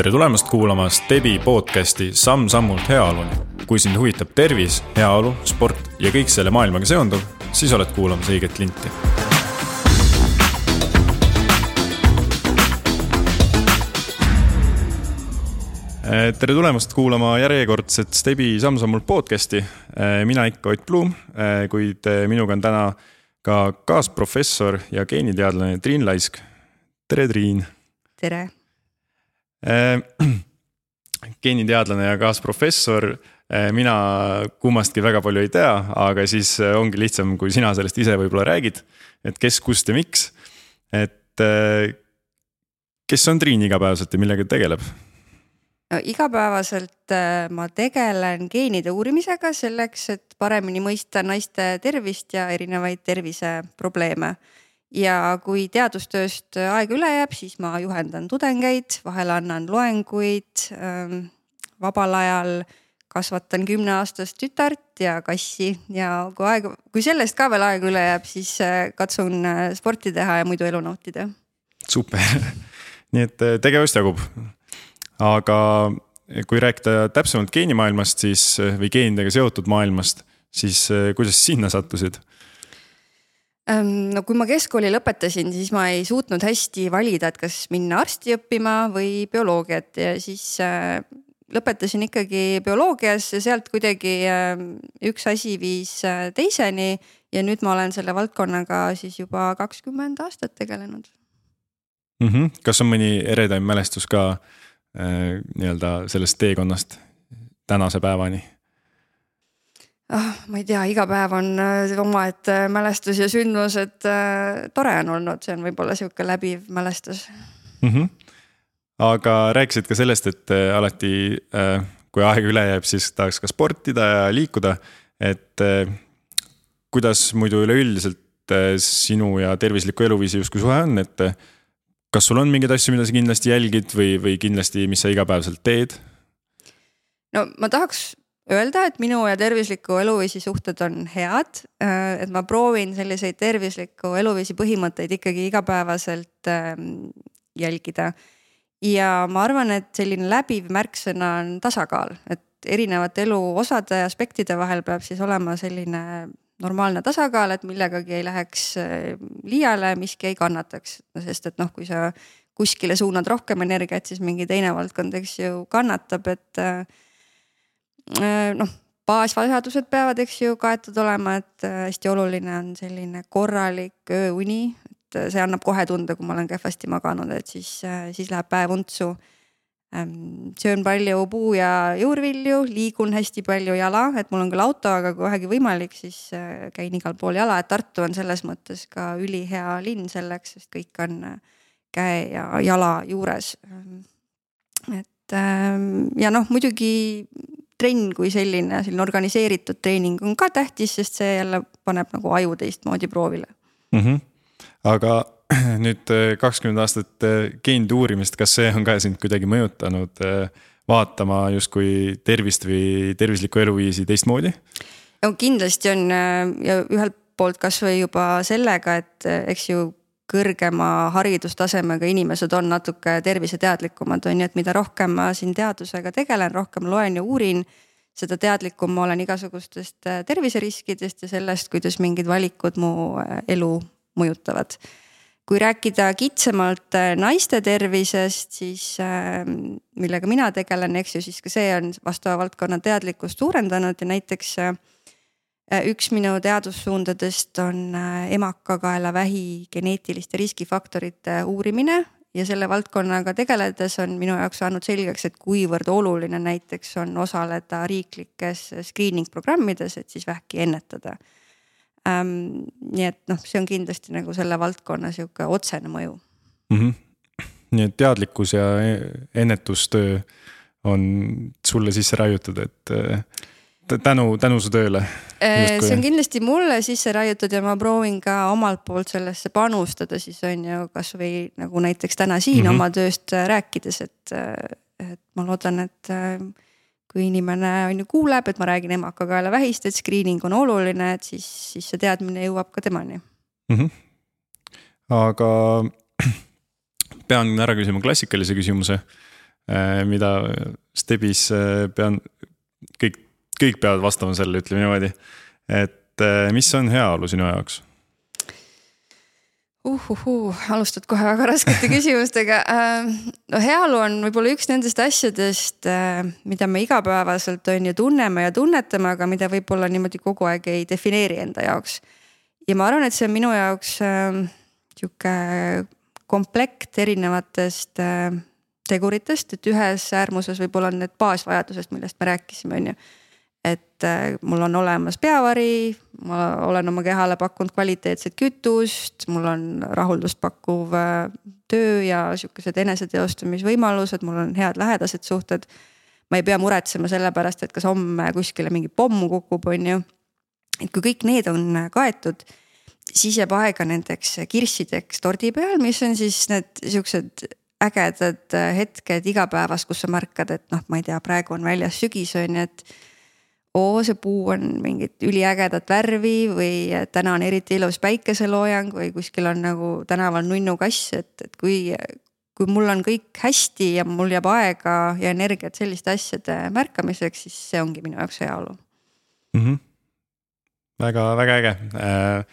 tere tulemast kuulama Stebi podcasti Samm-sammult heaoluni. kui sind huvitab tervis, heaolu, sport ja kõik selle maailmaga seonduv, siis oled kuulamas õiget linti. tere tulemast kuulama järjekordset Stebi Samm-sammult podcasti. mina ikka Ott Blum, kuid minuga on täna ka kaasprofessor ja geeniteadlane Triin Laisk. tere, Triin. tere geeniteadlane ja kaasprofessor, äh, mina kummastki väga palju ei tea, aga siis äh, ongi lihtsam, kui sina sellest ise võib-olla räägid. et kes, kust ja miks, et kes on Triin igapäevaselt ja millega tegeleb? no igapäevaselt ma tegelen geenide uurimisega selleks, et paremini mõista naiste tervist ja erinevaid terviseprobleeme ja kui teadustööst aega üle jääb, siis ma juhendan tudengeid, vahel annan loenguid. Ähm, vabal ajal kasvatan kümneaastast tütart ja kassi ja kui aega, kui sellest ka veel aega üle jääb, siis äh, katsun äh, sporti teha ja muidu elu nautida. super, nii et äh, tegevust jagub. aga kui rääkida täpsemalt geenimaailmast, siis või geenidega seotud maailmast, siis kuidas sinna sattusid? Ehm, no kui ma keskkooli lõpetasin, siis ma ei suutnud hästi valida, et kas minna arsti õppima või bioloogiat ja siis äh, lõpetasin ikkagi bioloogias ja sealt kuidagi äh, üks asi viis äh, teiseni. ja nüüd ma olen selle valdkonnaga siis juba kakskümmend aastat tegelenud mm. -hmm. kas on mõni eredaim mälestus ka äh, nii-öelda sellest teekonnast tänase päevani? Oh, ma ei tea, iga päev on äh, omaette mälestus ja sündmus, et äh, tore on olnud, see on võib-olla sihuke läbiv mälestus mm. -hmm. aga rääkisid ka sellest, et äh, alati äh, kui aega üle jääb, siis tahaks ka sportida ja liikuda, et äh, kuidas muidu üleüldiselt äh, sinu ja tervisliku eluviisi justkui suhe on, et kas sul on mingeid asju, mida sa kindlasti jälgid või, või kindlasti, mis sa igapäevaselt teed? no ma tahaks öelda, et minu ja tervisliku eluviisi suhted on head. Äh, et ma proovin selliseid tervisliku eluviisi põhimõtteid ikkagi igapäevaselt ähm, jälgida. ja ma arvan, et selline läbiv märksõna on tasakaal, et erinevate elu osade ja aspektide vahel peab siis olema selline normaalne tasakaal, et millegagi ei läheks äh, liiale, miski ei kannataks, sest et noh, kui sa kuskile suunad rohkem energiat, siis mingi teine valdkond, eks ju, kannatab, et Äh, noh, baasvajadused peavad, eks ju, kaetud olema, et äh, hästi oluline on selline korralik ööuni. et äh, see annab kohe tunda, kui ma olen kehvasti maganud, et siis, siis läheb päev untsu. Ähm, söön palju puu- ja juurvilju, liigun hästi palju jala, et mul on küll auto, aga kui vähegi võimalik, siis käin igal pool jala, et Tartu on selles mõttes ka ülihea linn selleks, sest kõik on käe ja jala juures. Ähm, et ähm, ja noh, muidugi trenn kui selline, selline organiseeritud treening on ka tähtis, sest see jälle paneb nagu aju teistmoodi proovile mm. -hmm. aga nüüd äh, kakskümmend aastat äh, geenide uurimist, kas see on ka sind kuidagi mõjutanud äh, vaatama justkui tervist või tervislikku eluviisi teistmoodi? no kindlasti on ja ühelt poolt kasvõi juba sellega, et eks ju kõrgema haridustasemega inimesed on natuke terviseteadlikumad, on ju, et mida rohkem ma siin teadusega tegelen, rohkem loen ja uurin, seda teadlikum ma olen igasugustest äh, terviseriskidest ja sellest, kuidas mingid valikud mu äh, elu mõjutavad. kui rääkida kitsamalt äh, naiste tervisest, siis millega mina tegelen, eks ju, siis ka see on vastava valdkonna teadlikkust suurendanud ja näiteks Äh, üks minu teadussuundadest on äh, emakakaelavähi geneetiliste riskifaktorite uurimine ja selle valdkonnaga tegeledes on minu jaoks saanud selgeks, et kuivõrd oluline näiteks on osaleda riiklikes screening programmides, et siis vähki ennetada ähm,. nii et noh, see on kindlasti nagu selle valdkonna sihuke otsene mõju mm. -hmm. nii et teadlikkus ja e-, ennetustöö on sulle sisse raiutud, et äh, tänu, tänu su tööle? Äh, see on kindlasti mulle sisse raiutud ja ma proovin ka omalt poolt sellesse panustada, siis on ju kasvõi nagu näiteks täna siin mm -hmm. oma tööst äh, rääkides, et, äh, et ma loodan, et kui inimene on ju kuuleb, et ma räägin emakakaelavähist, et screening on oluline, et siis, siis see teadmine jõuab ka temani mm. -hmm. aga pean ära küsima klassikalise küsimuse mida Stebis pean, kõik, kõik peavad vastama sellele, ütleme niimoodi. et mis on heaolu sinu jaoks? uhuhuu, alustad kohe väga raskete küsimustega. Ähm, no heaolu on võib-olla üks nendest asjadest, äh, mida me igapäevaselt on ju tunneme ja tunnetame, aga mida võib-olla niimoodi kogu aeg ei defineeri enda jaoks. ja ma arvan, et see on minu jaoks äh, sihuke komplekt erinevatest äh, teguritest, et ühes äärmuses võib-olla on need baasvajadused, millest me rääkisime, on ju et äh, mul on olemas peavari, ma olen oma kehale pakkunud kvaliteetset kütust, mul on rahuldust pakkuv äh, töö ja sihukesed eneseteostamisvõimalused, mul on head lähedased suhted. ma ei pea muretsema selle pärast, et kas homme kuskile mingi pomm kukub, on ju. et kui kõik need on kaetud, siis jääb aega nendeks kirssideks tordi peal, mis on siis need siuksed ägedad hetked igapäevas, kus sa märkad, et noh, ma ei tea, praegu on väljas sügis on ju, et oo, see puu on mingit üliägedat värvi või täna on eriti ilus päikeseloojang või kuskil on nagu tänaval nunnu kass, et, et kui. kui mul on kõik hästi ja mul jääb aega ja energiat selliste asjade märkamiseks, siis see ongi minu jaoks heaolu mm. -hmm. väga, väga äge äh,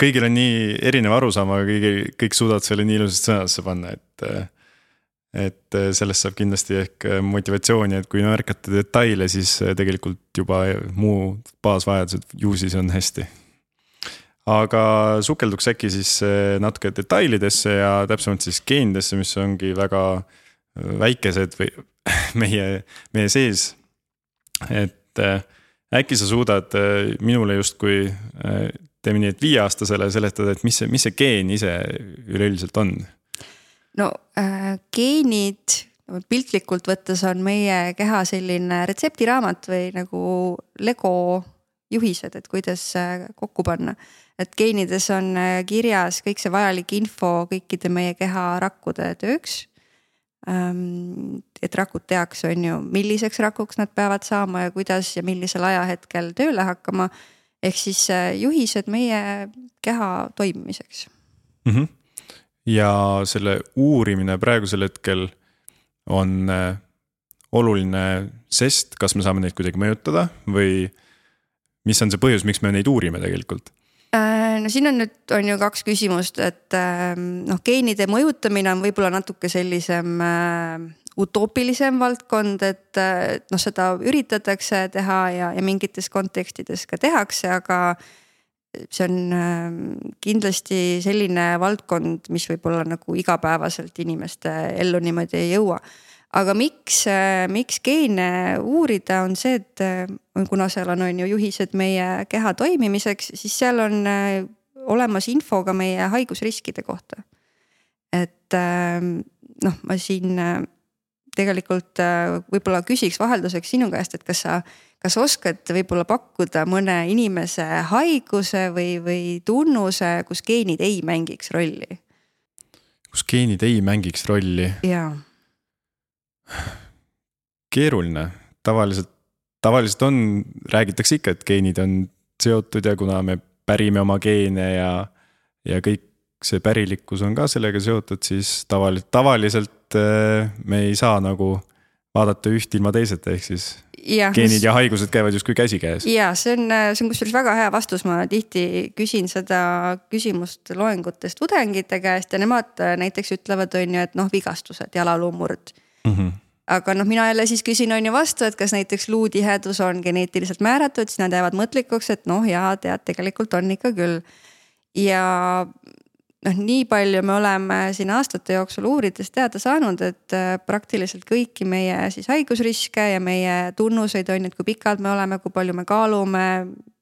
kõigil on nii erinev arusaam, aga kõigi, kõik suudavad selle nii ilusasti sõnadesse panna, et äh, et äh, sellest saab kindlasti ehk äh, motivatsiooni, et kui märkate detaile, siis äh, tegelikult juba muu baasvajadused ju siis on hästi. aga sukelduks äkki siis natuke detailidesse ja täpsemalt siis geenidesse, mis ongi väga väikesed või meie, meie sees. et äkki sa suudad minule justkui teeme nii, et viieaastasele seletada, et mis see, mis see geen ise üleüldiselt on no äh, geenid piltlikult võttes on meie keha selline retseptiraamat või nagu Lego juhised, et kuidas äh, kokku panna. et geenides on äh, kirjas kõik see vajalik info kõikide meie keha rakkude tööks. Ähm, et rakud tehakse, on ju, milliseks rakuks nad peavad saama ja kuidas ja millisel ajahetkel tööle hakkama. ehk siis äh, juhised meie keha toimimiseks mm. -hmm ja selle uurimine praegusel hetkel on äh, oluline, sest kas me saame neid kuidagi mõjutada või mis on see põhjus, miks me neid uurime tegelikult? Äh, no siin on nüüd, on ju kaks küsimust, et ähm, noh, geenide mõjutamine on võib-olla natuke sellisem äh, utoopilisem valdkond, et noh, seda üritatakse teha ja, ja mingites kontekstides ka tehakse, aga see on ähm, kindlasti selline valdkond, mis võib-olla nagu igapäevaselt inimeste ellu niimoodi ei jõua. aga miks, äh, miks geene uurida, on see, et äh, kuna seal on, on ju juhised meie keha toimimiseks, siis seal on äh, olemas info ka meie haigusriskide kohta. et ähm, noh, ma siin tegelikult võib-olla küsiks vahelduseks sinu käest, et kas sa kas oskad võib-olla pakkuda mõne inimese haiguse või, või tunnuse, kus geenid ei mängiks rolli? kus geenid ei mängiks rolli? jaa. keeruline, tavaliselt, tavaliselt on, räägitakse ikka, et geenid on seotud ja kuna me pärime oma geene ja, ja kõik see pärilikkus on ka sellega seotud, siis tavaliselt, tavaliselt äh, me ei saa nagu vaadata üht ilma teiseta, ehk siis ja, geenid ja haigused käivad justkui käsikäes. ja see on, see on kusjuures väga hea vastus, ma tihti küsin seda küsimust loengutes tudengite käest ja nemad näiteks ütlevad, on ju, et noh, vigastused, jalaluumurd mm. -hmm aga noh, mina jälle siis küsin on ju vastu, et kas näiteks luutihedus on geneetiliselt määratud, siis nad jäävad mõtlikuks, et noh, jaa, tead, tegelikult on ikka küll. ja noh, nii palju me oleme siin aastate jooksul uurides teada saanud, et äh, praktiliselt kõiki meie siis haigusriske ja meie tunnuseid on ju, et kui pikad me oleme, kui palju me kaalume,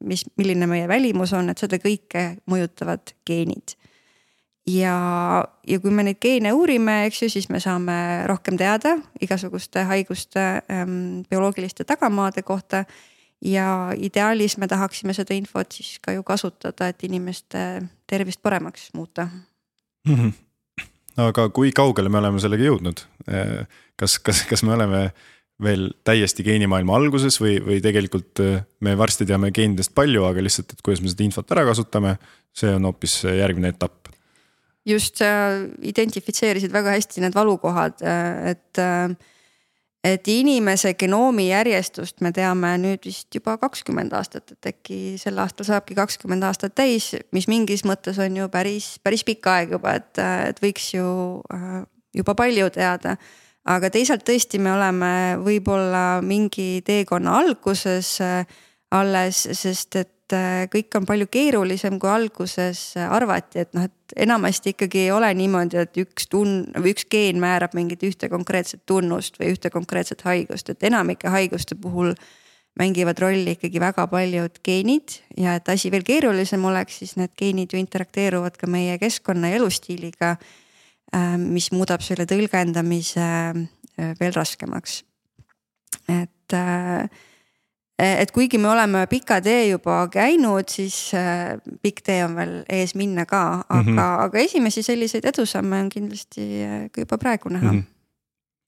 mis, milline meie välimus on, et seda kõike mõjutavad geenid. ja, ja kui me neid geene uurime, eks ju, siis me saame rohkem teada igasuguste haiguste ähm, bioloogiliste tagamaade kohta ja ideaalis me tahaksime seda infot siis ka ju kasutada, et inimeste tervist paremaks muuta mm. -hmm. aga kui kaugele me oleme sellega jõudnud? kas, kas, kas me oleme veel täiesti geenimaailma alguses või, või tegelikult me varsti teame geenidest palju, aga lihtsalt, et kuidas me seda infot ära kasutame, see on hoopis järgmine etapp. just, sa identifitseerisid väga hästi need valukohad, et et inimese genoomi järjestust me teame nüüd vist juba kakskümmend aastat, et äkki sel aastal saabki kakskümmend aastat täis, mis mingis mõttes on ju päris, päris pikk aeg juba, et, et võiks ju äh, juba palju teada. aga teisalt tõesti, me oleme võib-olla mingi teekonna alguses äh, alles, sest et et äh, kõik on palju keerulisem, kui alguses arvati, et noh, et enamasti ikkagi ei ole niimoodi, et üks tun- või üks geen määrab mingit ühte konkreetset tunnust või ühte konkreetset haigust, et enamike haiguste puhul mängivad rolli ikkagi väga paljud geenid ja et asi veel keerulisem oleks, siis need geenid ju interakteeruvad ka meie keskkonna ja elustiiliga. Äh, mis muudab selle tõlgendamise äh, veel raskemaks. et et kuigi me oleme pika tee juba käinud, siis äh, pikk tee on veel ees minna ka, aga mm, -hmm. aga esimesi selliseid edusamme on kindlasti ka juba praegu näha mm. -hmm.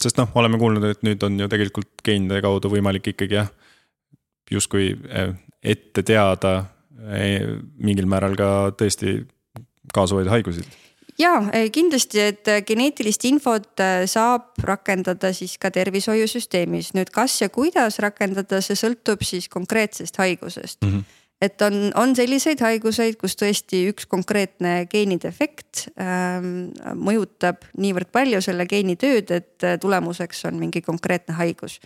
sest noh, oleme kuulnud, et nüüd on ju tegelikult geenide kaudu võimalik ikkagi jah, justkui ette teada mingil määral ka tõesti kaasa hoida haigusid ja eh, kindlasti, et eh, geneetilist infot eh, saab rakendada siis ka tervishoiusüsteemis, nüüd kas ja kuidas rakendada, see sõltub siis konkreetsest haigusest mm. -hmm et on, on selliseid haiguseid, kus tõesti üks konkreetne geenidefekt ähm, mõjutab niivõrd palju selle geeni tööd, et tulemuseks on mingi konkreetne haigus.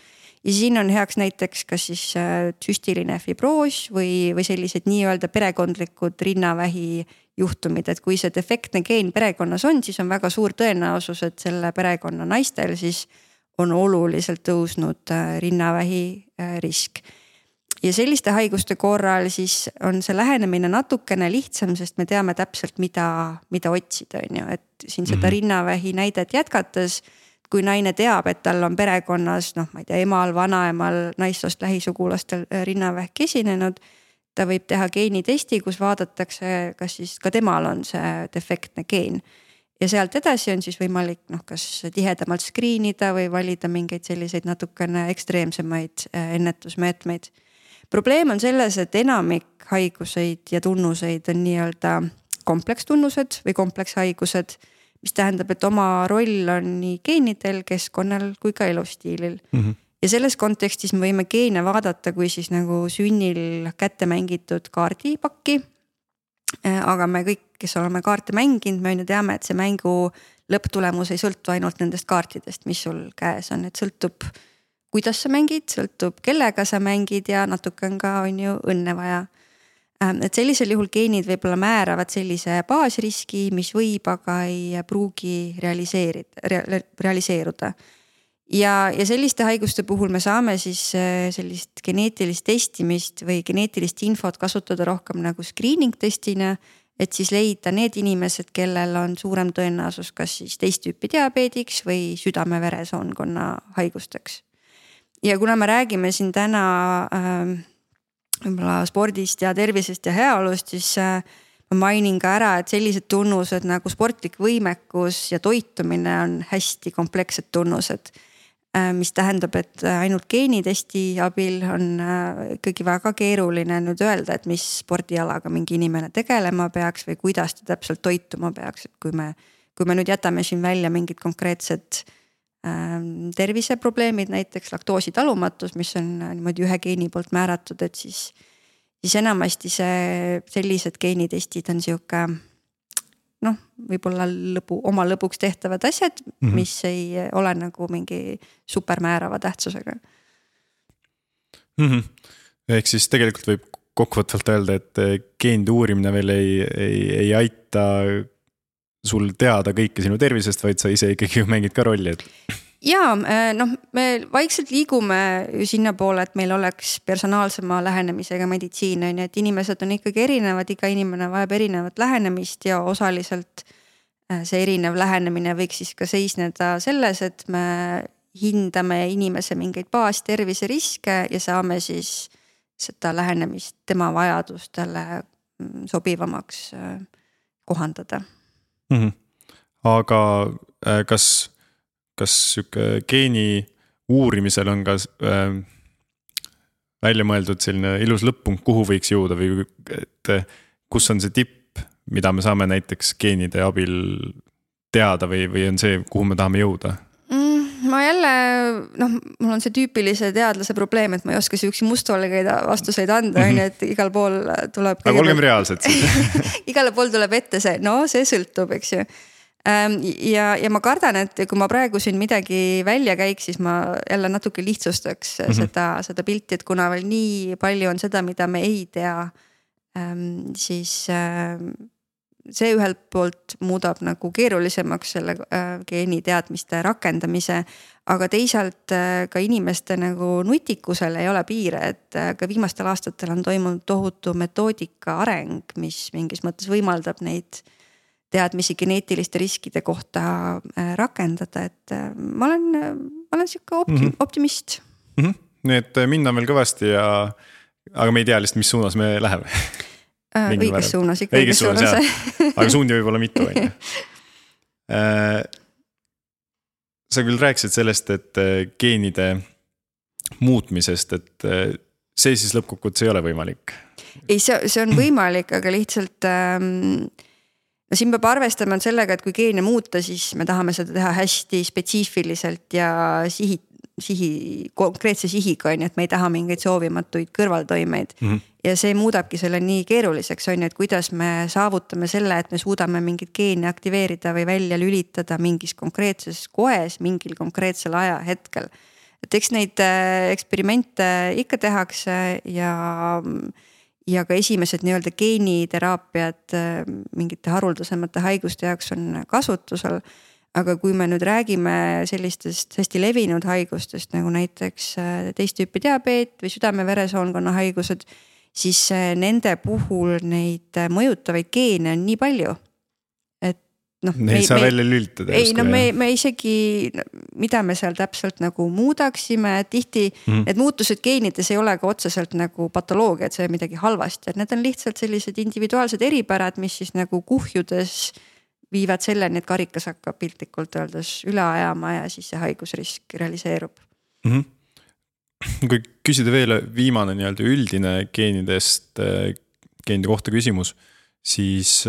ja siin on heaks näiteks kas siis äh, süstiline fibroos või, või sellised nii-öelda perekondlikud rinnavähi juhtumid, et kui see defektne geen perekonnas on, siis on väga suur tõenäosus, et selle perekonna naistel siis on oluliselt tõusnud äh, rinnavähi äh, risk. ja selliste haiguste korral siis on see lähenemine natukene lihtsam, sest me teame täpselt, mida, mida otsida, on ju, et siin seda -hmm. rinnavähi näidet jätkates kui naine teab, et tal on perekonnas noh, ma ei tea, emal, vanaemal, naissoost lähisugulastel äh, rinnavähk esinenud ta võib teha geenitesti, kus vaadatakse, kas siis ka temal on see defektne geen. ja sealt edasi on siis võimalik noh, kas tihedamalt screen ida või valida mingeid selliseid natukene ekstreemsemaid äh, ennetusmeetmeid. probleem on selles, et enamik haiguseid ja tunnuseid on nii-öelda komplekstunnused või komplekshaigused mis tähendab, et oma roll on nii geenidel, keskkonnal kui ka elustiilil mm. -hmm ja selles kontekstis me võime geene vaadata kui siis nagu sünnil kätte mängitud kaardipakki. Äh, aga me kõik, kes oleme kaarte mänginud, me on ju teame, et see mängu lõpptulemus ei sõltu ainult nendest kaartidest, mis sul käes on, et sõltub. kuidas sa mängid, sõltub, kellega sa mängid ja natuke on ka, on ju õnne vaja. Äh, et sellisel juhul geenid võib-olla määravad sellise baasriski, mis võib, aga ei pruugi realiseerida rea,, realiseeruda ja, ja selliste haiguste puhul me saame siis äh, sellist geneetilist testimist või geneetilist infot kasutada rohkem nagu screening testina. et siis leida need inimesed, kellel on suurem tõenäosus, kas siis teist tüüpi diabeediks või südame-veresoonkonna haigusteks. ja kuna me räägime siin täna äh, võib-olla spordist ja tervisest ja heaolust, siis äh, ma mainin ka ära, et sellised tunnused nagu sportlik võimekus ja toitumine on hästi komplekssed tunnused Äh, mis tähendab, et äh, ainult geenitesti abil on äh, ikkagi väga keeruline nüüd öelda, et mis spordialaga mingi inimene tegelema peaks või kuidas ta täpselt toituma peaks, et kui me. kui me nüüd jätame siin välja mingid konkreetsed ähm, terviseprobleemid, näiteks laktoositalumatus, mis on niimoodi ühe geeni poolt määratud, et siis. siis enamasti see, sellised geenitestid on sihuke noh, võib-olla lõbu, oma lõbuks tehtavad asjad mm, -hmm. mis ei ole nagu mingi supermäärava tähtsusega mm. -hmm. ehk siis tegelikult võib kokkuvõtvalt öelda, et eh, geenide uurimine veel ei, ei, ei aita sul teada kõike sinu tervisest, vaid sa ise ikkagi mängid ka rolli, et ja äh, noh, me vaikselt liigume sinnapoole, et meil oleks personaalsema lähenemisega meditsiin on ju, et inimesed on ikkagi erinevad, iga inimene vajab erinevat lähenemist ja osaliselt. Äh, see erinev lähenemine võiks siis ka seisneda selles, et me hindame inimese mingeid baastervise riske ja saame siis seda lähenemist tema vajadustele mm, sobivamaks äh, kohandada mm. -hmm. aga kas kas sihuke geeni uurimisel on ka äh, välja mõeldud selline ilus lõpp-punkt, kuhu võiks jõuda või et kus on see tipp, mida me saame näiteks geenide abil teada või, või on see, kuhu me tahame jõuda mm,? ma jälle noh, mul on see tüüpilise teadlase probleem, et ma ei oska siukseid mustvalgeid vastuseid anda, on ju, et igal pool tuleb. aga olgem reaalsed siis igale pool tuleb ette see, no see sõltub, eks ju ja, ja ma kardan, et kui ma praegu siin midagi välja käiks, siis ma jälle natuke lihtsustaks mm -hmm. seda, seda pilti, et kuna veel nii palju on seda, mida me ei tea. Ähm, siis ähm, see ühelt poolt muudab nagu keerulisemaks selle äh, geeniteadmiste rakendamise. aga teisalt äh, ka inimeste nagu nutikusel ei ole piire, et ka viimastel aastatel on toimunud tohutu metoodika areng, mis mingis mõttes võimaldab neid teadmisi geneetiliste riskide kohta rakendada, et ma olen, ma olen sihuke optim- mm, -hmm. optimist mm. -hmm. nii et minna on veel kõvasti ja, aga me ei tea lihtsalt, mis suunas me läheme äh,. õiges suunas, ikka õiges suunas, suunas. aga suundi võib olla mitu, on ju. Äh, sa küll rääkisid sellest, et äh, geenide muutmisest, et äh, see siis lõppkokkuvõttes ei ole võimalik. ei, see, see on võimalik, aga lihtsalt ähm, no siin peab arvestama sellega, et kui geene muuta, siis me tahame seda teha hästi spetsiifiliselt ja sihi, sihi, konkreetse sihiga on ju, et me ei taha mingeid soovimatuid kõrvaltoimeid mm. -hmm. ja see muudabki selle nii keeruliseks on ju, et kuidas me saavutame selle, et me suudame mingit geeni aktiveerida või välja lülitada mingis konkreetses koes mingil konkreetsel ajahetkel. et eks neid äh, eksperimente ikka tehakse ja ja ka esimesed nii-öelda geeniteraapiad äh, mingite haruldasemate haiguste jaoks on kasutusel aga kui me nüüd räägime sellistest hästi levinud haigustest nagu näiteks äh, teist tüüpi diabeet või südame-veresoonkonna haigused, siis äh, nende puhul neid mõjutavaid geene on nii palju. Noh. Ei saa välja lülitada. ei no me, me isegi, mida me seal täpselt nagu muudaksime, tihti mm -hmm. need muutused geenides ei ole ka otseselt nagu patoloogia, et see on midagi halvasti, et need on lihtsalt sellised individuaalsed eripärad, mis siis nagu kuhjudes viivad selleni, et karikas hakkab piltlikult öeldes üle ajama ja siis see haigusrisk realiseerub mm. -hmm kui küsida veel viimane nii-öelda üldine geenidest, geenide kohta küsimus, siis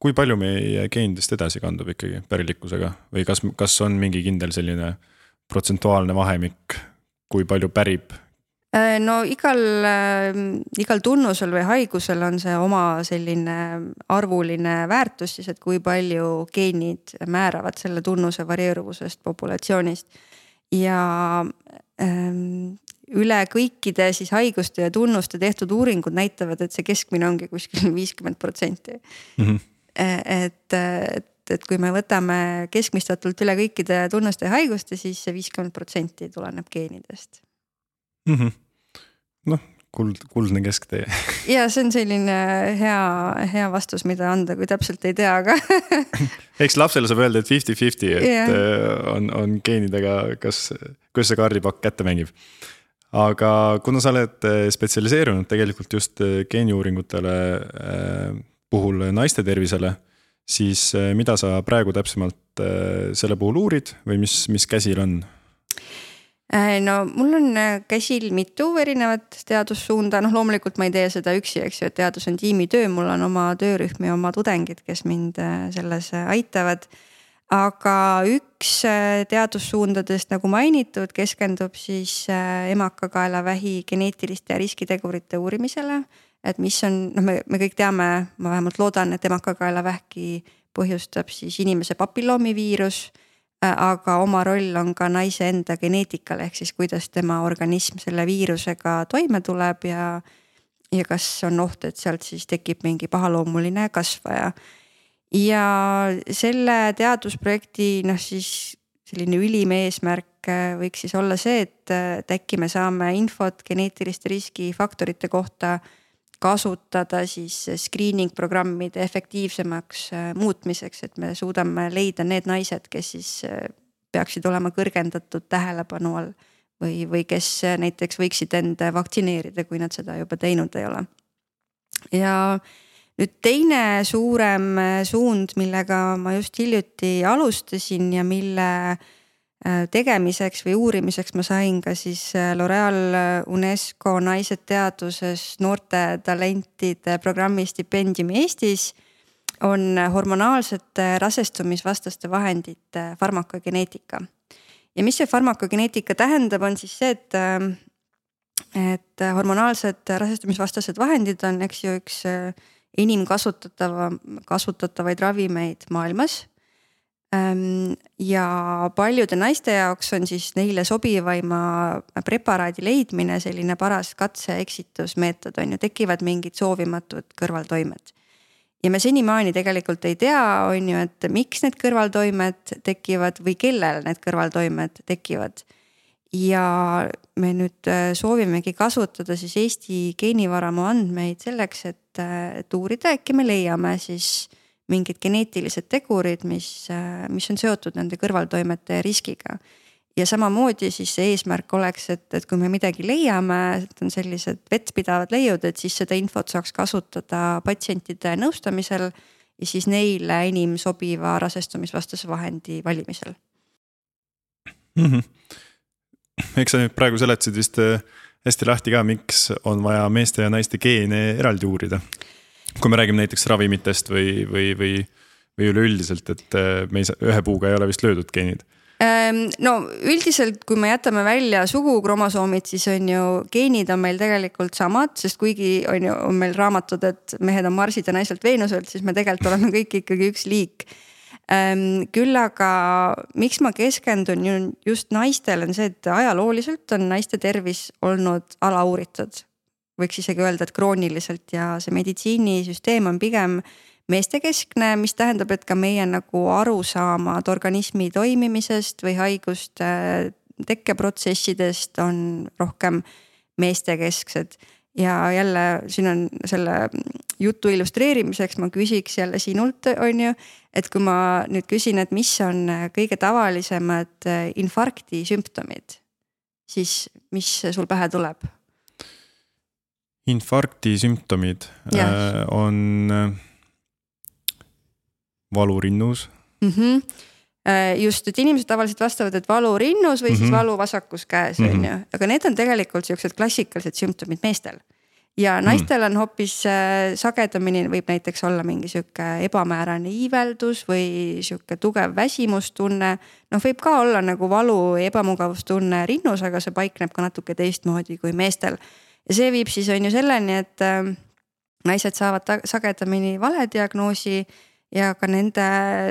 kui palju meie geenidest edasi kandub ikkagi pärilikkusega või kas, kas on mingi kindel selline protsentuaalne vahemik, kui palju pärib Äh, no igal, äh, igal tunnusel või haigusel on see oma selline arvuline väärtus siis, et kui palju geenid määravad selle tunnuse varieeruvusest populatsioonist. ja ähm, üle kõikide siis haiguste ja tunnuste tehtud uuringud näitavad, et see keskmine ongi kuskil viiskümmend protsenti. Et, et, et kui me võtame keskmistatult üle kõikide tunnuste haiguste, siis see viiskümmend protsenti tuleneb geenidest mm -hmm.. noh, kuld, kuldne kesktee ja see on selline hea, hea vastus, mida anda, kui täpselt ei tea, aga eks lapsele saab öelda, et fifty-fifty, et yeah. Äh, on, on geenidega, kas, kuidas see kaardipakk kätte mängib. aga kuna sa oled äh, spetsialiseerunud tegelikult just äh, geeniuuringutele puhul naiste tervisele, siis mida sa praegu täpsemalt selle puhul uurid või mis, mis käsil on? Äh, no mul on käsil mitu erinevat teadussuunda, noh loomulikult ma ei tee seda üksi, eks ju, et teadus on tiimitöö, mul on oma töörühm ja oma tudengid, kes mind selles aitavad. aga üks teadussuundadest, nagu mainitud, keskendub siis emakakaelavähi geneetiliste riskitegurite uurimisele. Et mis on, noh, me, me kõik teame, ma vähemalt loodan, et emakakaelavähki põhjustab siis inimese papilloomiviirus Äh, aga oma roll on ka naise enda geneetikal, ehk siis kuidas tema organism selle viirusega toime tuleb ja. ja kas on oht, et sealt siis tekib mingi pahaloomuline kasvaja. ja selle teadusprojekti noh, siis selline ülim eesmärk äh, võiks siis olla see, et, et äkki me saame infot geneetiliste riskifaktorite kohta kasutada siis screening programmide efektiivsemaks äh, muutmiseks, et me suudame leida need naised, kes siis äh, peaksid olema kõrgendatud tähelepanu all. või, või kes äh, näiteks võiksid end vaktsineerida, kui nad seda juba teinud ei ole. ja nüüd teine suurem suund, millega ma just hiljuti alustasin ja mille Äh, tegemiseks või uurimiseks ma sain ka siis äh, L'Oreal äh, UNESCO Naised teaduses noorte talentide programmi stipendiumi Eestis. on hormonaalsete rasestumisvastaste vahendite farmakogeneetika. ja mis see farmakogeneetika tähendab, on siis see, et, et hormonaalsed rasestumisvastased vahendid on, eks ju, üks enim kasutatava, kasutatavaid ravimeid maailmas ja paljude naiste jaoks on siis neile sobivaima preparaadi leidmine selline paras katse-eksitusmeetod on ju, tekivad mingid soovimatud kõrvaltoimed. ja me senimaani tegelikult ei tea, on ju, et miks need kõrvaltoimed tekivad või kellel need kõrvaltoimed tekivad. ja me nüüd äh, soovimegi kasutada siis Eesti geenivaramu andmeid selleks, et, äh, et uurida, äkki me leiame siis mingid geneetilised tegurid, mis, mis on seotud nende kõrvaltoimete riskiga. ja samamoodi siis see eesmärk oleks, et, et kui me midagi leiame, et on sellised vettpidavad leiud, et siis seda infot saaks kasutada patsientide nõustamisel ja siis neile enim sobiva rasestumisvastase vahendi valimisel mm. -hmm. eks sa nüüd praegu seletasid vist äh, hästi lahti ka, miks on vaja meeste ja naiste geene eraldi uurida kui me räägime näiteks ravimitest või, või, või, või üleüldiselt, et äh, me ei saa, ühe puuga ei ole vist löödud geenid ehm, no üldiselt, kui me jätame välja sugukromosoomid, siis on ju geenid on meil tegelikult samad, sest kuigi on ju, on meil raamatud, et mehed on Marsid ja naised Veenuselt, siis me tegelikult oleme kõik ikkagi üks liik. Ehm, küll aga miks ma keskendun just naistele, on see, et ajalooliselt on naiste tervis olnud alauuritud võiks isegi öelda, et krooniliselt ja see meditsiinisüsteem on pigem meestekeskne, mis tähendab, et ka meie nagu arusaamad organismi toimimisest või haiguste tekkeprotsessidest on rohkem meestekesksed. ja jälle siin on selle jutu illustreerimiseks, ma küsiks jälle sinult, on ju. et kui ma nüüd küsin, et mis on kõige tavalisemad infarkti sümptomid, siis mis sul pähe tuleb? Infarkti sümptomid ja. Äh, on äh, valu rinnus mm. -hmm just, et inimesed tavaliselt vastavad, et valu rinnus või mm -hmm. siis mhm. valu vasakus käes on ju, aga need on tegelikult siuksed klassikalised sümptomid meestel. ja mhm. naistel on hoopis sagedamini võib näiteks olla mingi sihuke ebamäärane iiveldus või sihuke tugev väsimustunne. noh, võib ka olla nagu valu ja ebamugavustunne rinnus, aga see paikneb ka natuke teistmoodi kui meestel ja see viib siis on ju selleni, et äh, naised saavad sagedamini valediagnoosi ja ka nende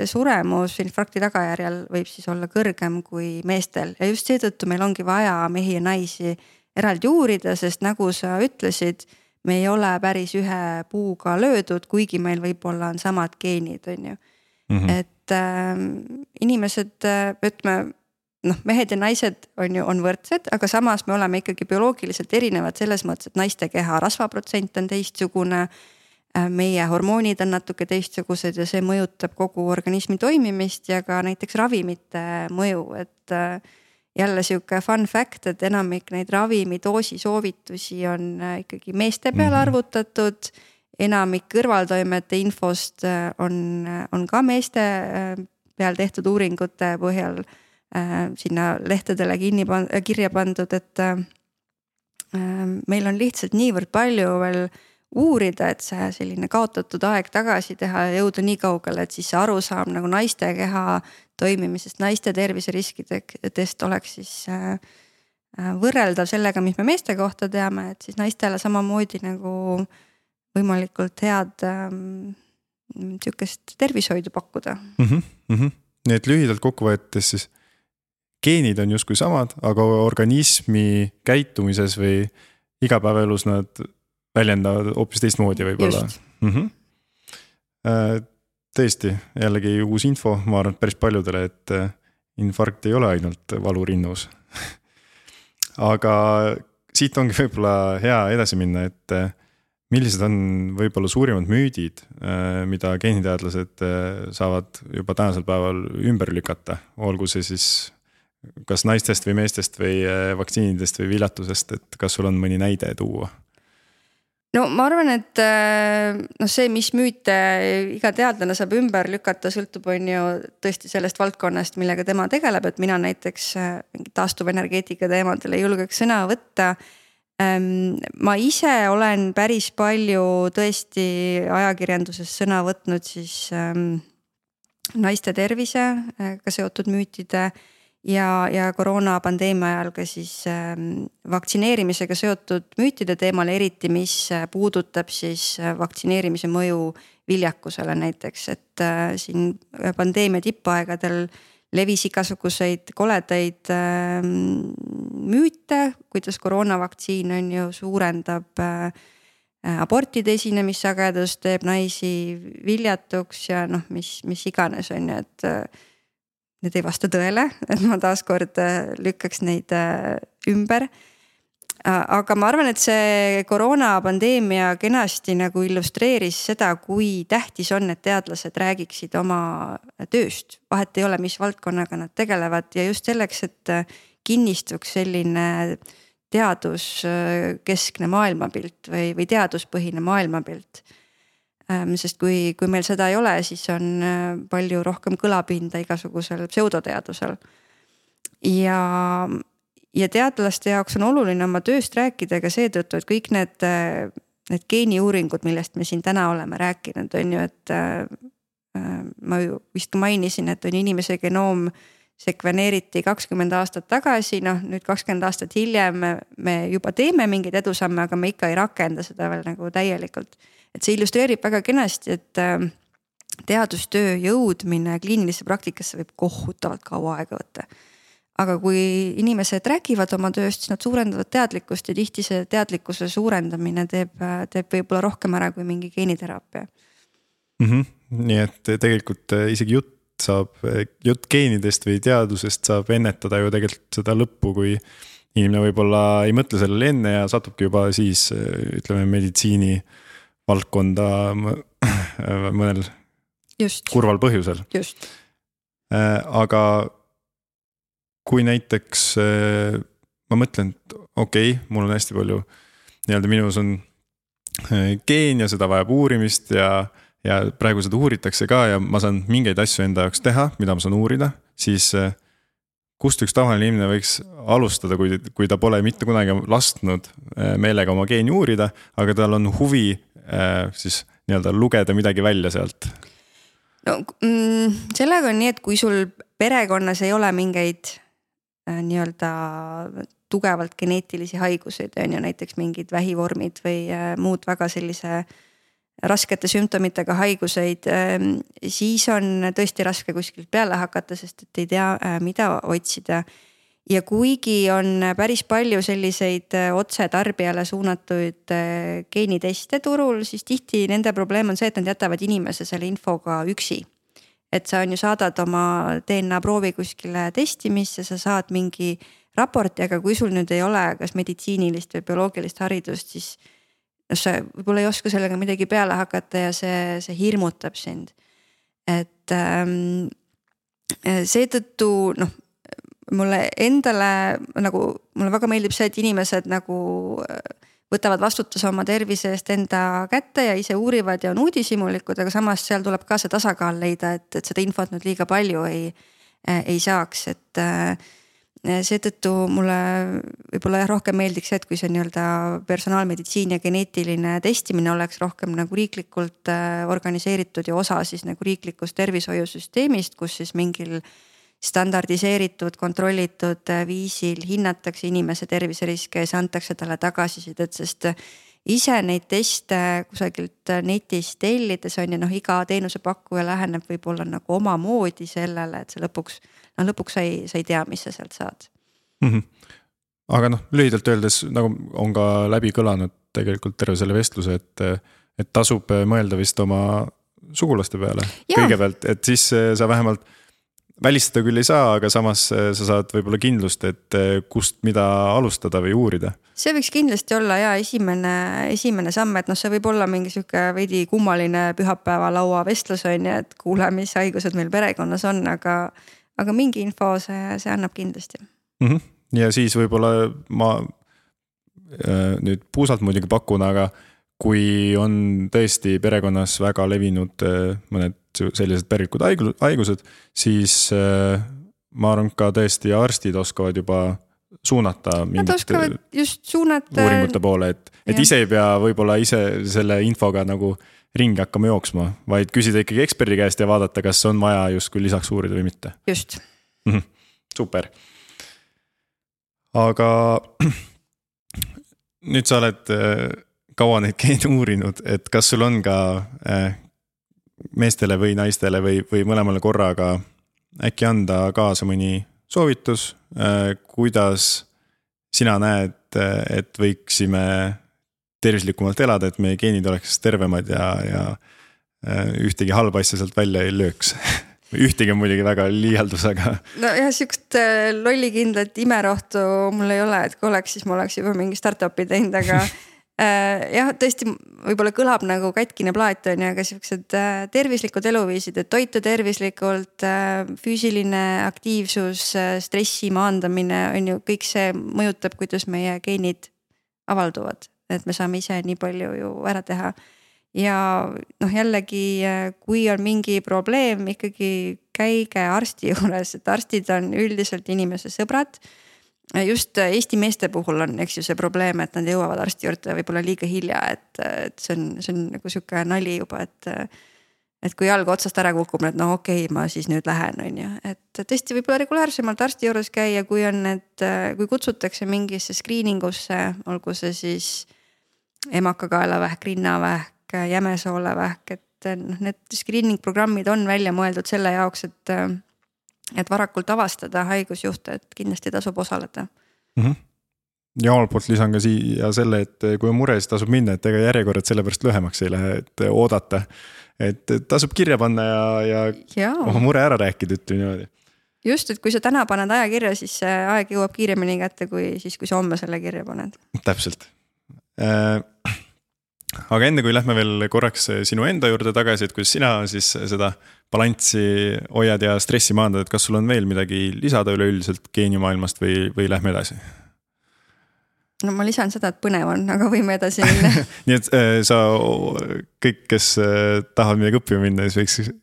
suremus infarkti tagajärjel võib siis olla kõrgem kui meestel ja just seetõttu meil ongi vaja mehi ja naisi eraldi uurida, sest nagu sa ütlesid, me ei ole päris ühe puuga löödud, kuigi meil võib-olla on samad geenid, on ju. -hmm. et äh, inimesed, ütleme noh, mehed ja naised on ju, on võrdsed, aga samas me oleme ikkagi bioloogiliselt erinevad selles mõttes, et naiste keha rasvaprotsent on teistsugune. Äh, meie hormoonid on natuke teistsugused ja see mõjutab kogu organismi toimimist ja ka näiteks ravimite mõju, et äh, jälle sihuke fun fact, et enamik neid ravimidoosi soovitusi on äh, ikkagi meeste peale mhm. arvutatud. enamik kõrvaltoimete infost on, on ka meeste peal tehtud uuringute põhjal Äh, sinna lehtedele kinni pan-, äh, kirja pandud, et äh, meil on lihtsalt niivõrd palju veel uurida, et see selline kaotatud aeg tagasi teha ja jõuda nii kaugele, et siis see arusaam nagu naiste keha toimimisest, naiste terviseriskidest oleks siis võrreldav sellega, mis me meeste kohta teame, et siis naistele samamoodi nagu võimalikult head ähm, sihukest tervishoidu pakkuda mm. -hmm, mm -hmm. nii et lühidalt kokku võttes siis geenid on justkui samad, aga organismi käitumises või igapäevaelus nad väljendavad hoopis teistmoodi võib-olla mm. -hmm. tõesti, jällegi uus info, ma arvan, et päris paljudele, et äh, infarkt ei ole ainult valu rinnus aga siit ongi võib-olla hea edasi minna, et äh, millised on võib-olla suurimad müüdid, mida geeniteadlased saavad juba tänasel päeval ümber lükata, olgu see siis kas naistest või meestest või äh, vaktsiinidest või viljatusest, et kas sul on mõni näide tuua? no ma arvan, et äh, noh, see, mis müüte iga teadlane saab ümber lükata, sõltub, on ju tõesti sellest valdkonnast, millega tema tegeleb, et mina näiteks taastuvenergeetika teemadel ei julgeks sõna võtta. Ähm, ma ise olen päris palju tõesti ajakirjanduses sõna võtnud siis ähm, naiste tervisega seotud müütide ja, ja koroonapandeemia ajal ka siis ähm, vaktsineerimisega seotud müütide teemal, eriti mis puudutab siis vaktsineerimise mõju viljakusele näiteks, et äh, siin pandeemia tippaegadel levis igasuguseid koledaid äh, müüte, kuidas koroonavaktsiin on ju, suurendab äh, abortide esinemissagedust, teeb naisi viljatuks ja noh, mis, mis iganes on ju, et äh, need ei vasta tõele, et ma taaskord äh, lükkaks neid äh, ümber aga ma arvan, et see koroonapandeemia kenasti nagu illustreeris seda, kui tähtis on, et teadlased räägiksid oma tööst. vahet ei ole, mis valdkonnaga nad tegelevad ja just selleks, et kinnistuks selline teaduskeskne maailmapilt või, või teaduspõhine maailmapilt. Sest kui, kui meil seda ei ole, siis on äh, palju rohkem kõlapinda igasugusel pseudoteadusel. ja ja teadlaste jaoks on oluline oma tööst rääkida ka seetõttu, et kõik need, need geeniuuringud, millest me siin täna oleme rääkinud, on ju, et äh,. ma ju vist mainisin, et on inimese genoom sekveneeriti kakskümmend aastat tagasi, noh nüüd kakskümmend aastat hiljem me juba teeme mingeid edusamme, aga me ikka ei rakenda seda veel nagu täielikult. Et see illustreerib väga kenasti, et äh, teadustöö jõudmine kliinilisse praktikasse võib kohutavalt kaua aega võtta aga kui inimesed räägivad oma tööst, siis nad suurendavad teadlikkust ja tihti see teadlikkuse suurendamine teeb, teeb võib-olla rohkem ära kui mingi geeniteraapia mm. -hmm. nii et tegelikult eh, isegi jutt saab, jutt geenidest või teadusest saab ennetada ju tegelikult seda lõppu, kui inimene võib-olla ei mõtle sellele enne ja satubki juba siis ütleme meditsiini valdkonda mõnel just. kurval põhjusel. just. aga kui näiteks äh, ma mõtlen, et okei okay,, mul on hästi palju nii-öelda minus on äh, geen ja seda vajab uurimist ja, ja praegu seda uuritakse ka ja ma saan mingeid asju enda jaoks teha, mida ma saan uurida, siis äh, kust üks tavaline inimene võiks alustada, kui, kui ta pole mitte kunagi lasknud meelega oma geeni uurida, aga tal on huvi siis nii-öelda lugeda midagi välja sealt? no mm, sellega on nii, et kui sul perekonnas ei ole mingeid Äh, nii-öelda tugevalt geneetilisi haiguseid, on ju, näiteks mingid vähivormid või äh, muud väga sellise raskete sümptomitega haiguseid, ähm, siis on tõesti raske kuskilt peale hakata, sest et ei tea, äh, mida otsida. Ja kuigi on päris palju selliseid otse tarbijale suunatud geeniteste turul, siis tihti nende probleem on see, et nad jätavad inimese selle infoga üksi et sa on ju saadad oma DNA proovi kuskile testimisse, sa saad mingi raporti, aga kui sul nüüd ei ole kas meditsiinilist või bioloogilist haridust, siis. noh, sa võib-olla ei oska sellega midagi peale hakata ja see, see hirmutab sind. et ähm, seetõttu noh, mulle endale nagu, mulle väga meeldib see, et inimesed nagu äh, võtavad vastutuse oma tervise eest enda kätte ja ise uurivad ja on uudishimulikud, aga samas seal tuleb ka see tasakaal leida, et, et seda infot nüüd liiga palju ei, ei saaks, et äh, seetõttu mulle võib-olla jah, rohkem meeldiks see, et kui see nii-öelda personaalmeditsiin ja geneetiline testimine oleks rohkem nagu riiklikult äh, organiseeritud ja osa siis nagu riiklikust tervishoiusüsteemist, kus siis mingil standardiseeritud, kontrollitud äh, viisil hinnatakse inimese terviseriske ja siis antakse talle tagasisidet, sest äh, ise neid teste kusagilt äh, netist tellides on ju noh, iga teenusepakkuja läheneb võib-olla nagu omamoodi sellele, et sa lõpuks, no lõpuks sa ei, sa ei tea, mis sa sealt saad mm. -hmm. aga noh, lühidalt öeldes nagu on ka läbi kõlanud tegelikult terve selle vestluse, et, et tasub mõelda vist oma sugulaste peale ja. kõigepealt, et siis sa vähemalt välistada küll ei saa, aga samas äh, sa saad võib-olla kindlust, et äh, kust, mida alustada või uurida. see võiks kindlasti olla ja esimene, esimene samm, et noh, see võib olla mingi sihuke veidi kummaline pühapäevalaua vestlus on ju, et kuule, mis haigused meil perekonnas on, aga, aga mingi info see, see annab kindlasti mm. -hmm. ja siis võib-olla ma äh, nüüd puusalt muidugi pakun, aga kui on tõesti perekonnas väga levinud mõned sellised pärikud haigused, siis äh, ma arvan, ka tõesti arstid oskavad juba suunata. Nad oskavad just suunata. uuringute poole, et, et ise ei pea võib-olla ise selle infoga nagu ringi hakkama jooksma, vaid küsida ikkagi eksperdi käest ja vaadata, kas on vaja justkui lisaks uurida või mitte. just mm. -hmm. super. aga nüüd sa oled äh, kaua neid geene uurinud, et kas sul on ka äh, meestele või naistele või, või mõlemale korraga äkki anda kaasa mõni soovitus, äh, kuidas sina näed, et võiksime tervislikumalt elada, et meie geenid oleks tervemad ja, ja ühtegi halba asja sealt välja ei lööks ühtegi on muidugi väga liialdus, aga. nojah, sihukest äh, lollikindlat imerohtu mul ei ole, et kui oleks, siis ma oleks juba mingi startup'i teinud, aga äh, jah, tõesti, võib-olla kõlab nagu katkine plaat on ju, aga siuksed äh, tervislikud eluviisid, et toitu tervislikult, füüsiline aktiivsus, stressi maandamine on ju, kõik see mõjutab, kuidas meie geenid avalduvad, et me saame ise nii palju ju ära teha ja noh, jällegi, kui on mingi probleem, ikkagi käige arsti juures, et arstid on üldiselt inimese sõbrad. Just Eesti meeste puhul on, eks ju, see probleem, et nad jõuavad arsti juurde võib-olla liiga hilja, et, et see on, see on nagu sihuke nali juba, et. et kui jalg otsast ära kukub, et no okei okay,, ma siis nüüd lähen, on ju, et tõesti võib-olla regulaarsemalt arsti juures käia, kui on need, kui kutsutakse mingisse screening usse, olgu see siis emakakaelavähk, rinnavähk vähk, jämesoolevähk, et noh, need screening programmid on välja mõeldud selle jaoks, et. Et varakult avastada haigusjuhte, et kindlasti tasub osaleda mm. -hmm ja omalt poolt lisan ka siia selle, et kui on mure, siis tasub minna, et ega järjekorrad sellepärast lühemaks ei lähe, et oodata. et tasub kirja panna ja, ja, ja. oma mure ära rääkida, ütleme niimoodi. just, et kui sa täna paned aja kirja, siis see aeg jõuab kiiremini kätte, kui siis, kui sa homme selle kirja paned. täpselt äh, aga enne kui lähme veel korraks sinu enda juurde tagasi, et kuidas sina siis seda balanssi hoiad ja stressi maandad, et kas sul on veel midagi lisada üleüldiselt geenimaailmast või, või lähme edasi? no ma lisan seda, et põnev on, aga võime edasi minna nii et äh, sa, kõik, kes äh, tahavad midagi õppima minna, siis võiks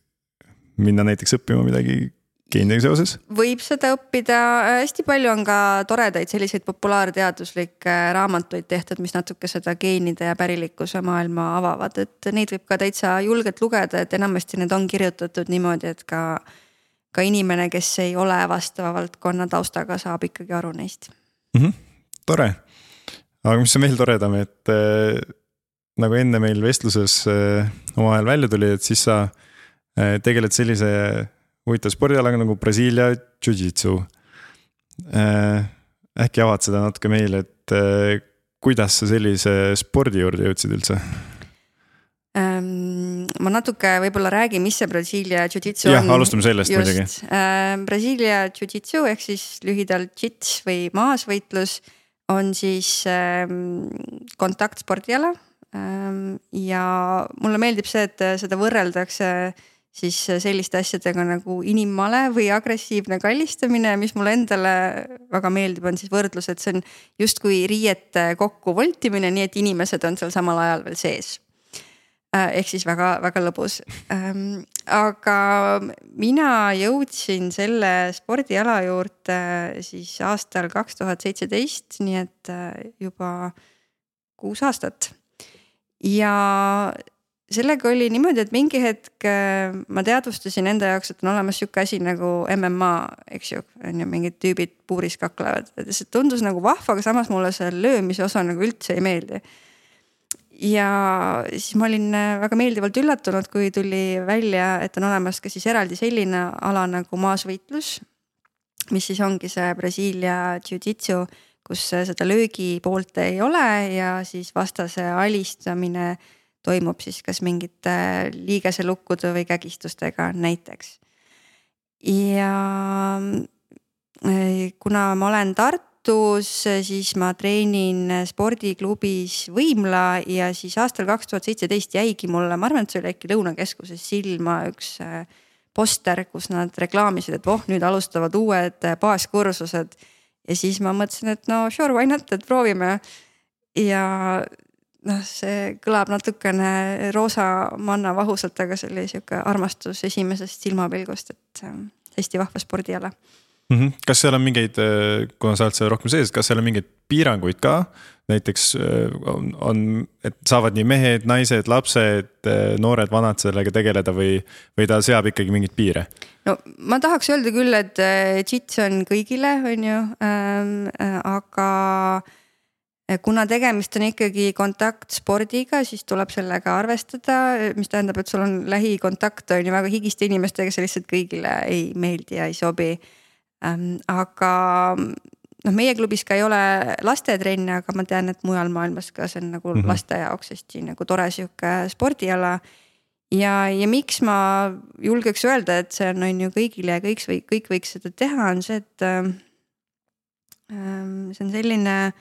minna näiteks õppima midagi geenidega seoses? võib seda õppida, hästi palju on ka toredaid selliseid populaarteaduslikke raamatuid tehtud, mis natuke seda geenide ja pärilikkuse maailma avavad, et neid võib ka täitsa julgelt lugeda, et enamasti need on kirjutatud niimoodi, et ka. ka inimene, kes ei ole vastava valdkonna taustaga, saab ikkagi aru neist mm. -hmm. tore, aga mis on veel toredam, et äh, nagu enne meil vestluses äh, omavahel välja tuli, et siis sa äh, tegeled sellise huvitav spordialaga nagu Brasiilia Jiu-Jitsu äh,. äkki avad seda natuke meile, et äh, kuidas sa sellise spordi juurde jõudsid üldse? Ähm, ma natuke võib-olla räägin, mis see Brasiilia Jiu-Jitsu on. jah, alustame sellest Just. muidugi äh,. Brasiilia Jiu-Jitsu ehk siis lühidalt jits või maasvõitlus on siis ähm, kontaktspordiala ähm,. ja mulle meeldib see, et seda võrreldakse äh, siis selliste asjadega nagu inimmale või agressiivne kallistamine, mis mulle endale väga meeldib, on siis võrdlus, et see on justkui riiete kokku voltimine, nii et inimesed on seal samal ajal veel sees. Äh, ehk siis väga-väga lõbus. Ähm, aga mina jõudsin selle spordiala juurde siis aastal kaks tuhat seitseteist, nii et äh, juba kuus aastat. ja sellega oli niimoodi, et mingi hetk äh, ma teadvustasin enda jaoks, et on olemas sihuke asi nagu MMA, eks ju, on ju mingid tüübid puuris kaklevad, see tundus nagu vahva, aga samas mulle see löömise osa nagu üldse ei meeldi. ja siis ma olin äh, väga meeldivalt üllatunud, kui tuli välja, et on olemas ka siis eraldi selline ala nagu maasvõitlus. mis siis ongi see Brasiilia Jiu-Jitsu, kus seda löögi poolt ei ole ja siis vastase alistamine toimub siis kas mingite liigeselukkude või kägistustega näiteks. ja eh, kuna ma olen Tartus, siis ma treenin spordiklubis Võimla ja siis aastal kaks tuhat seitseteist jäigi mulle, ma arvan, et see oli äkki Lõunakeskuses silma üks eh, poster, kus nad reklaamisid, et voh, nüüd alustavad uued eh, baaskursused. ja siis ma mõtlesin, et no sure, why not, et proovime. ja noh, see kõlab natukene roosa manna vahusalt, aga see oli sihuke armastus esimesest silmapilgust, et hästi vahva spordiala mm. -hmm. kas seal on mingeid, kuna sa oled seal rohkem sees, kas seal on mingeid piiranguid ka? näiteks on, on, et saavad nii mehed, naised, lapsed, noored, vanad sellega tegeleda või, või ta seab ikkagi mingeid piire? no ma tahaks öelda küll, et JITS on kõigile, on ju ähm,, aga kuna tegemist on ikkagi kontaktspordiga, siis tuleb sellega arvestada, mis tähendab, et sul on lähikontakt on ju väga higiste inimestega, see lihtsalt kõigile ei meeldi ja ei sobi. Ähm, aga noh, meie klubis ka ei ole lastetrenne, aga ma tean, et mujal maailmas ka see on nagu mm -hmm. laste jaoks hästi nagu tore sihuke spordiala. ja, ja miks ma julgeks öelda, et see on, on ju kõigile ja kõik kõik võiks seda teha, on see, et ähm,. see on selline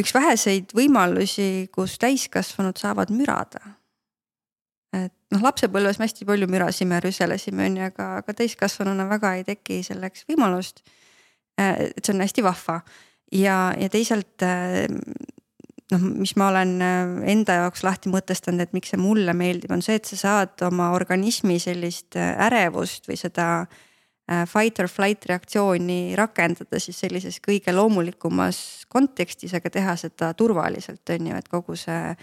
üks väheseid võimalusi, kus täiskasvanud saavad mürada. et noh, lapsepõlves me hästi palju mürasime, rüselesime on ju, aga, aga täiskasvanuna väga ei teki selleks võimalust. Et see on hästi vahva ja, ja teisalt noh, mis ma olen enda jaoks lahti mõtestanud, et miks see mulle meeldib, on see, et sa saad oma organismi sellist ärevust või seda fight or flight reaktsiooni rakendada siis sellises kõige loomulikumas kontekstis, aga teha seda turvaliselt, on ju, et kogu see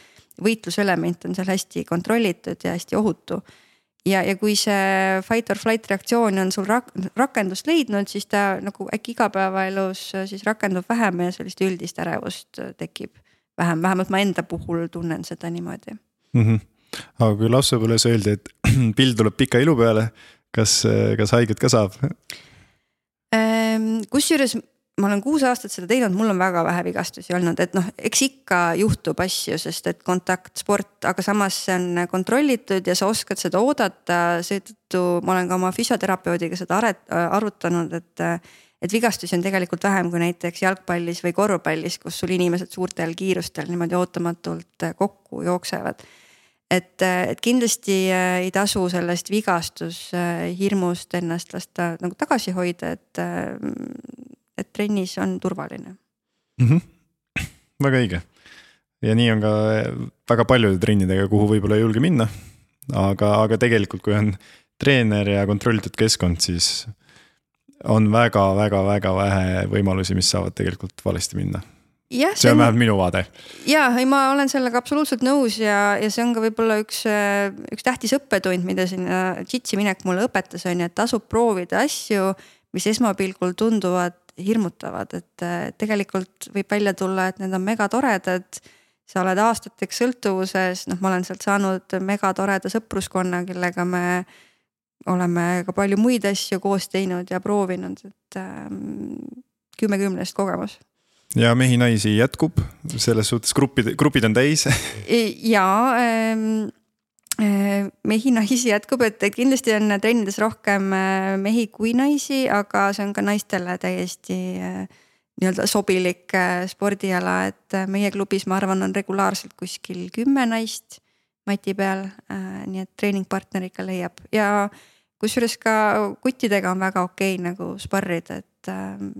võitluselement on seal hästi kontrollitud ja hästi ohutu. ja, ja kui see fight or flight reaktsioon on sul rak rakendust leidnud, siis ta nagu äkki igapäevaelus siis rakendub vähem ja sellist üldist ärevust tekib vähem, vähemalt ma enda puhul tunnen seda niimoodi mm. -hmm. aga kui lapsepõlves öeldi, et pill tuleb pika ilu peale kas, kas haiget ka saab? Ehm, kusjuures ma olen kuus aastat seda teinud, mul on väga vähe vigastusi olnud, et noh, eks ikka juhtub asju, sest et kontaktsport, aga samas see on kontrollitud ja sa oskad seda oodata, seetõttu ma olen ka oma füsioterapeudiga seda arutanud, et. et vigastusi on tegelikult vähem kui näiteks jalgpallis või korvpallis, kus sul inimesed suurtel kiirustel niimoodi ootamatult kokku jooksevad et, et kindlasti äh, ei tasu sellest vigastushirmust ennast lasta nagu tagasi hoida, et, äh, et trennis on turvaline mm. -hmm. väga õige ja nii on ka väga paljude trennidega, kuhu võib-olla ei julge minna. aga, aga tegelikult, kui on treener ja kontrollitud keskkond, siis on väga-väga-väga vähe võimalusi, mis saavad tegelikult valesti minna jah, see on vähemalt minu vaade. ja, ei, ma olen sellega absoluutselt nõus ja, ja see on ka võib-olla üks, üks tähtis õppetund, mida sinna JIT-i minek mulle õpetas, on ju, et tasub proovida asju, mis esmapilgul tunduvad hirmutavad, et tegelikult võib välja tulla, et need on megatoredad. sa oled aastateks sõltuvuses, noh, ma olen sealt saanud megatoreda sõpruskonna, kellega me oleme ka palju muid asju koos teinud ja proovinud, et ähm, kümme kümnest kogemus ja mehi-naisi jätkub, selles suhtes grupid, grupid on täis ja ähm, äh, mehi-naisi jätkub, et kindlasti on trennides rohkem äh, mehi kui naisi, aga see on ka naistele täiesti nii-öelda sobilik spordiala, et meie klubis, ma arvan, on regulaarselt kuskil kümme naist mati peal. nii et treeningpartner ikka leiab ja kusjuures ka kuttidega on väga okei okay, nagu sparrida, et et ähm,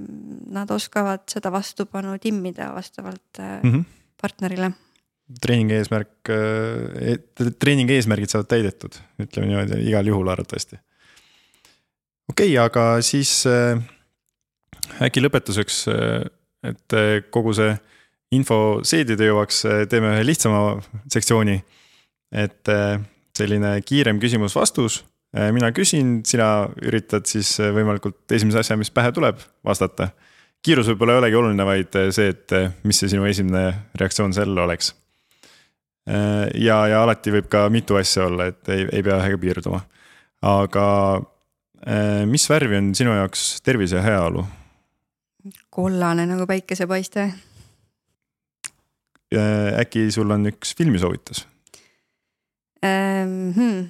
nad oskavad seda vastupanu timmida vastavalt mm -hmm. partnerile. treeningi eesmärk, äh, treeningi eesmärgid saavad täidetud, ütleme niimoodi igal juhul arvatavasti. okei okay,, aga siis äh, äkki lõpetuseks, et kogu see info seedida jõuaks, teeme ühe lihtsama sektsiooni. et selline kiirem küsimus-vastus mina küsin, sina üritad siis äh, võimalikult esimese asja, mis pähe tuleb, vastata. kiirus võib-olla ei olegi oluline, vaid äh, see, et mis see sinu esimene reaktsioon sellele oleks. ja, ja alati võib ka mitu asja olla, et ei, ei pea ühega piirduma. aga mis värvi on sinu jaoks tervis ja heaolu? kollane nagu päikesepaiste. äkki sul on üks filmisoovitus ähm,? Hmm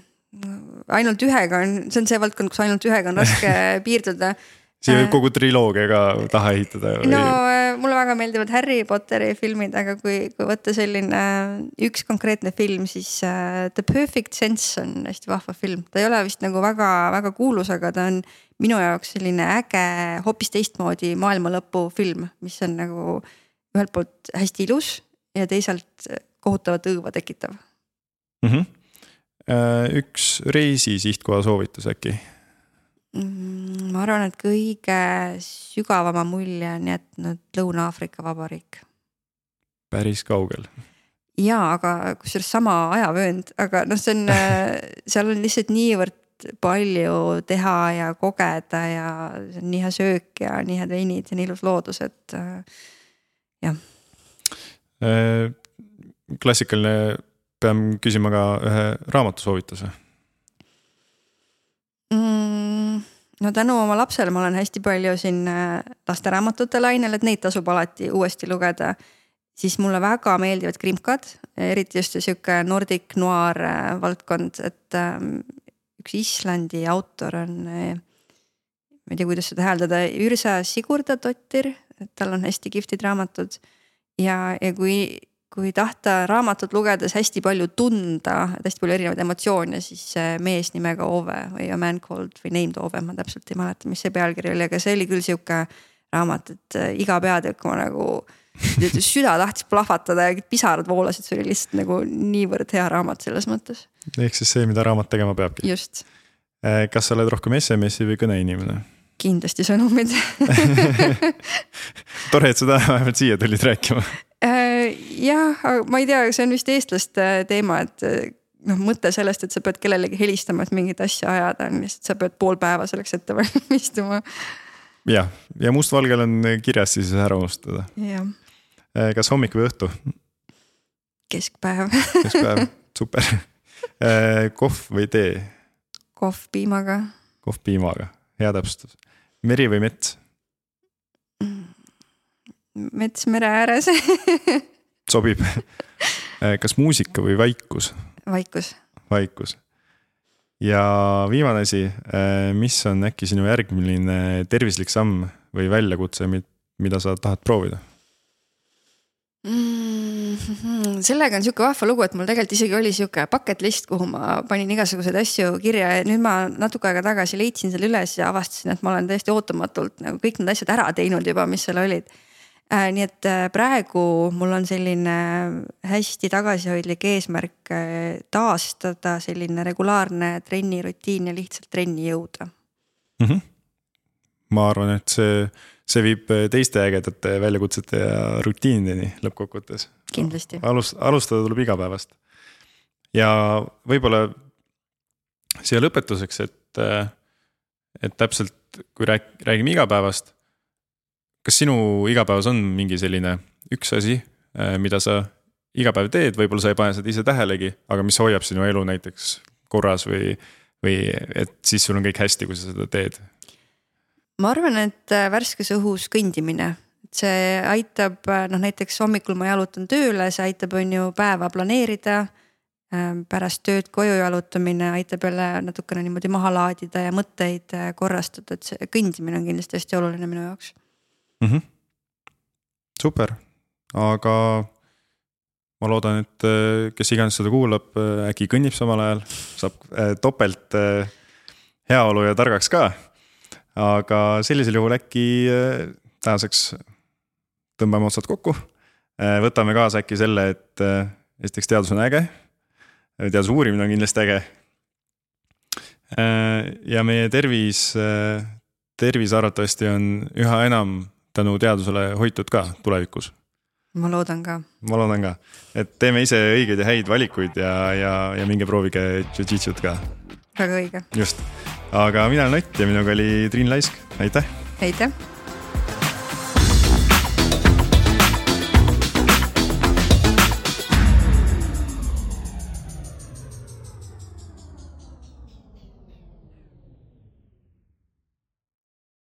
ainult ühega on, see on see valdkond, kus ainult ühega on raske piirduda. siia võib äh, kogu triloogia ka taha ehitada no äh, mulle väga meeldivad Harry Potteri filmid, aga kui, kui võtta selline üks konkreetne film, siis The Perfect Sense on hästi vahva film. ta ei ole vist nagu väga-väga kuulus, aga ta on minu jaoks selline äge, hoopis teistmoodi maailmalõpu film, mis on nagu ühelt poolt hästi ilus ja teisalt kohutavat õõva tekitav mm. -hmm Äh, üks reisi sihtkoha soovitus äkki? mm,? ma arvan, et kõige sügavama mulje on jätnud Lõuna-Aafrika Vabariik. päris kaugel. ja, aga kusjuures sama ajavöönd, aga noh, see on seal on lihtsalt niivõrd palju teha ja kogeda ja see on nii hea söök ja nii head veinid ja nii ilus loodus, et jah. klassikaline, pean küsima ka ühe raamatusoovituse mm,? no tänu oma lapsele ma olen hästi palju siin äh, lasteraamatute lainel, et neid tasub alati uuesti lugeda. siis mulle väga meeldivad krimkad, eriti just sihuke Nordic noir äh, valdkond, et ähm, üks Islandi autor on, äh, ma ei tea, kuidas seda hääldada, Ürsa Sigurdadottir, et tal on hästi kihvtid raamatud. ja, ja kui kui tahta raamatut lugedes hästi palju tunda, hästi palju erinevaid emotsioone, siis mees nimega Ove või A man called või named Ove, ma täpselt ei mäleta, mis see pealkiri oli, aga see oli küll sihuke raamat, et äh, iga peatükk ma nagu süda tahtis plahvatada ja pisarad voolasid, see oli lihtsalt nagu niivõrd hea raamat selles mõttes. ehk siis see, mida raamat tegema peabki. just. Äh, kas sa oled rohkem SMS-i või kõneinimene? Kindlasti sõnumid tore, et sa täna vähemalt siia tulid rääkima Äh, jah, ma ei tea, see on vist eestlaste teema, et äh, noh, mõte sellest, et sa pead kellelegi helistama, et mingit asja ajada, on lihtsalt, sa pead pool päeva selleks ette valmistuma. jah, ja mustvalgel on kirjas siis ära unustada. Äh, kas hommik või õhtu? keskpäev keskpäev, super. kohv või tee? kohv piimaga. kohv piimaga, hea täpsustus. meri või mets? mets mere ääres sobib. Äh, kas muusika või vaikus? vaikus. vaikus. ja viimane asi, äh, mis on äkki sinu järgmine tervislik samm või väljakutse, mida sa tahad proovida mm? -hmm. sellega on sihuke vahva lugu, et mul tegelikult isegi oli sihuke bucket list, kuhu ma panin igasuguseid asju kirja ja nüüd ma natuke aega tagasi leidsin selle üles ja avastasin, et ma olen täiesti ootamatult nagu kõik need asjad ära teinud juba, mis seal olid Äh, nii et äh, praegu mul on selline hästi tagasihoidlik eesmärk äh, taastada selline regulaarne trennirutiin ja lihtsalt trenni jõuda mm. -hmm. ma arvan, et see, see viib teiste ägedate väljakutsete ja rutiinideni lõppkokkuvõttes. kindlasti. alust-, alustada tuleb igapäevast. ja võib-olla siia lõpetuseks, et, et täpselt kui rääk-, räägime igapäevast kas sinu igapäevas on mingi selline üks asi, äh, mida sa iga päev teed, võib-olla sa ei pane seda ise tähelegi, aga mis hoiab sinu elu näiteks korras või, või et siis sul on kõik hästi, kui sa seda teed? Ma arvan, et äh, värskes õhus kõndimine, see aitab, äh, noh näiteks hommikul ma jalutan tööle, see aitab, on ju, päeva planeerida. pärast tööd koju jalutamine aitab jälle natukene niimoodi maha laadida ja mõtteid korrastada, et see kõndimine on kindlasti hästi oluline minu jaoks mm. -hmm. super, aga ma loodan, et äh, kes iganes seda kuulab, äh, äkki kõnnib samal ajal, saab äh, topelt heaolu ja targaks ka. Aga sellisel juhul äkki tänaseks tõmbame otsad kokku. võtame kaasa äkki selle, et esiteks teadus on äge. teaduse uurimine on kindlasti äge. ja meie tervis, tervis arvatavasti on üha enam tänu teadusele hoitud ka tulevikus? ma loodan ka. ma loodan ka, et teeme ise õigeid ja häid valikuid ja, ja, ja minge proovige jujitsut ka. väga õige. just, aga mina olen Ott ja minuga oli Triin Laisk, aitäh. aitäh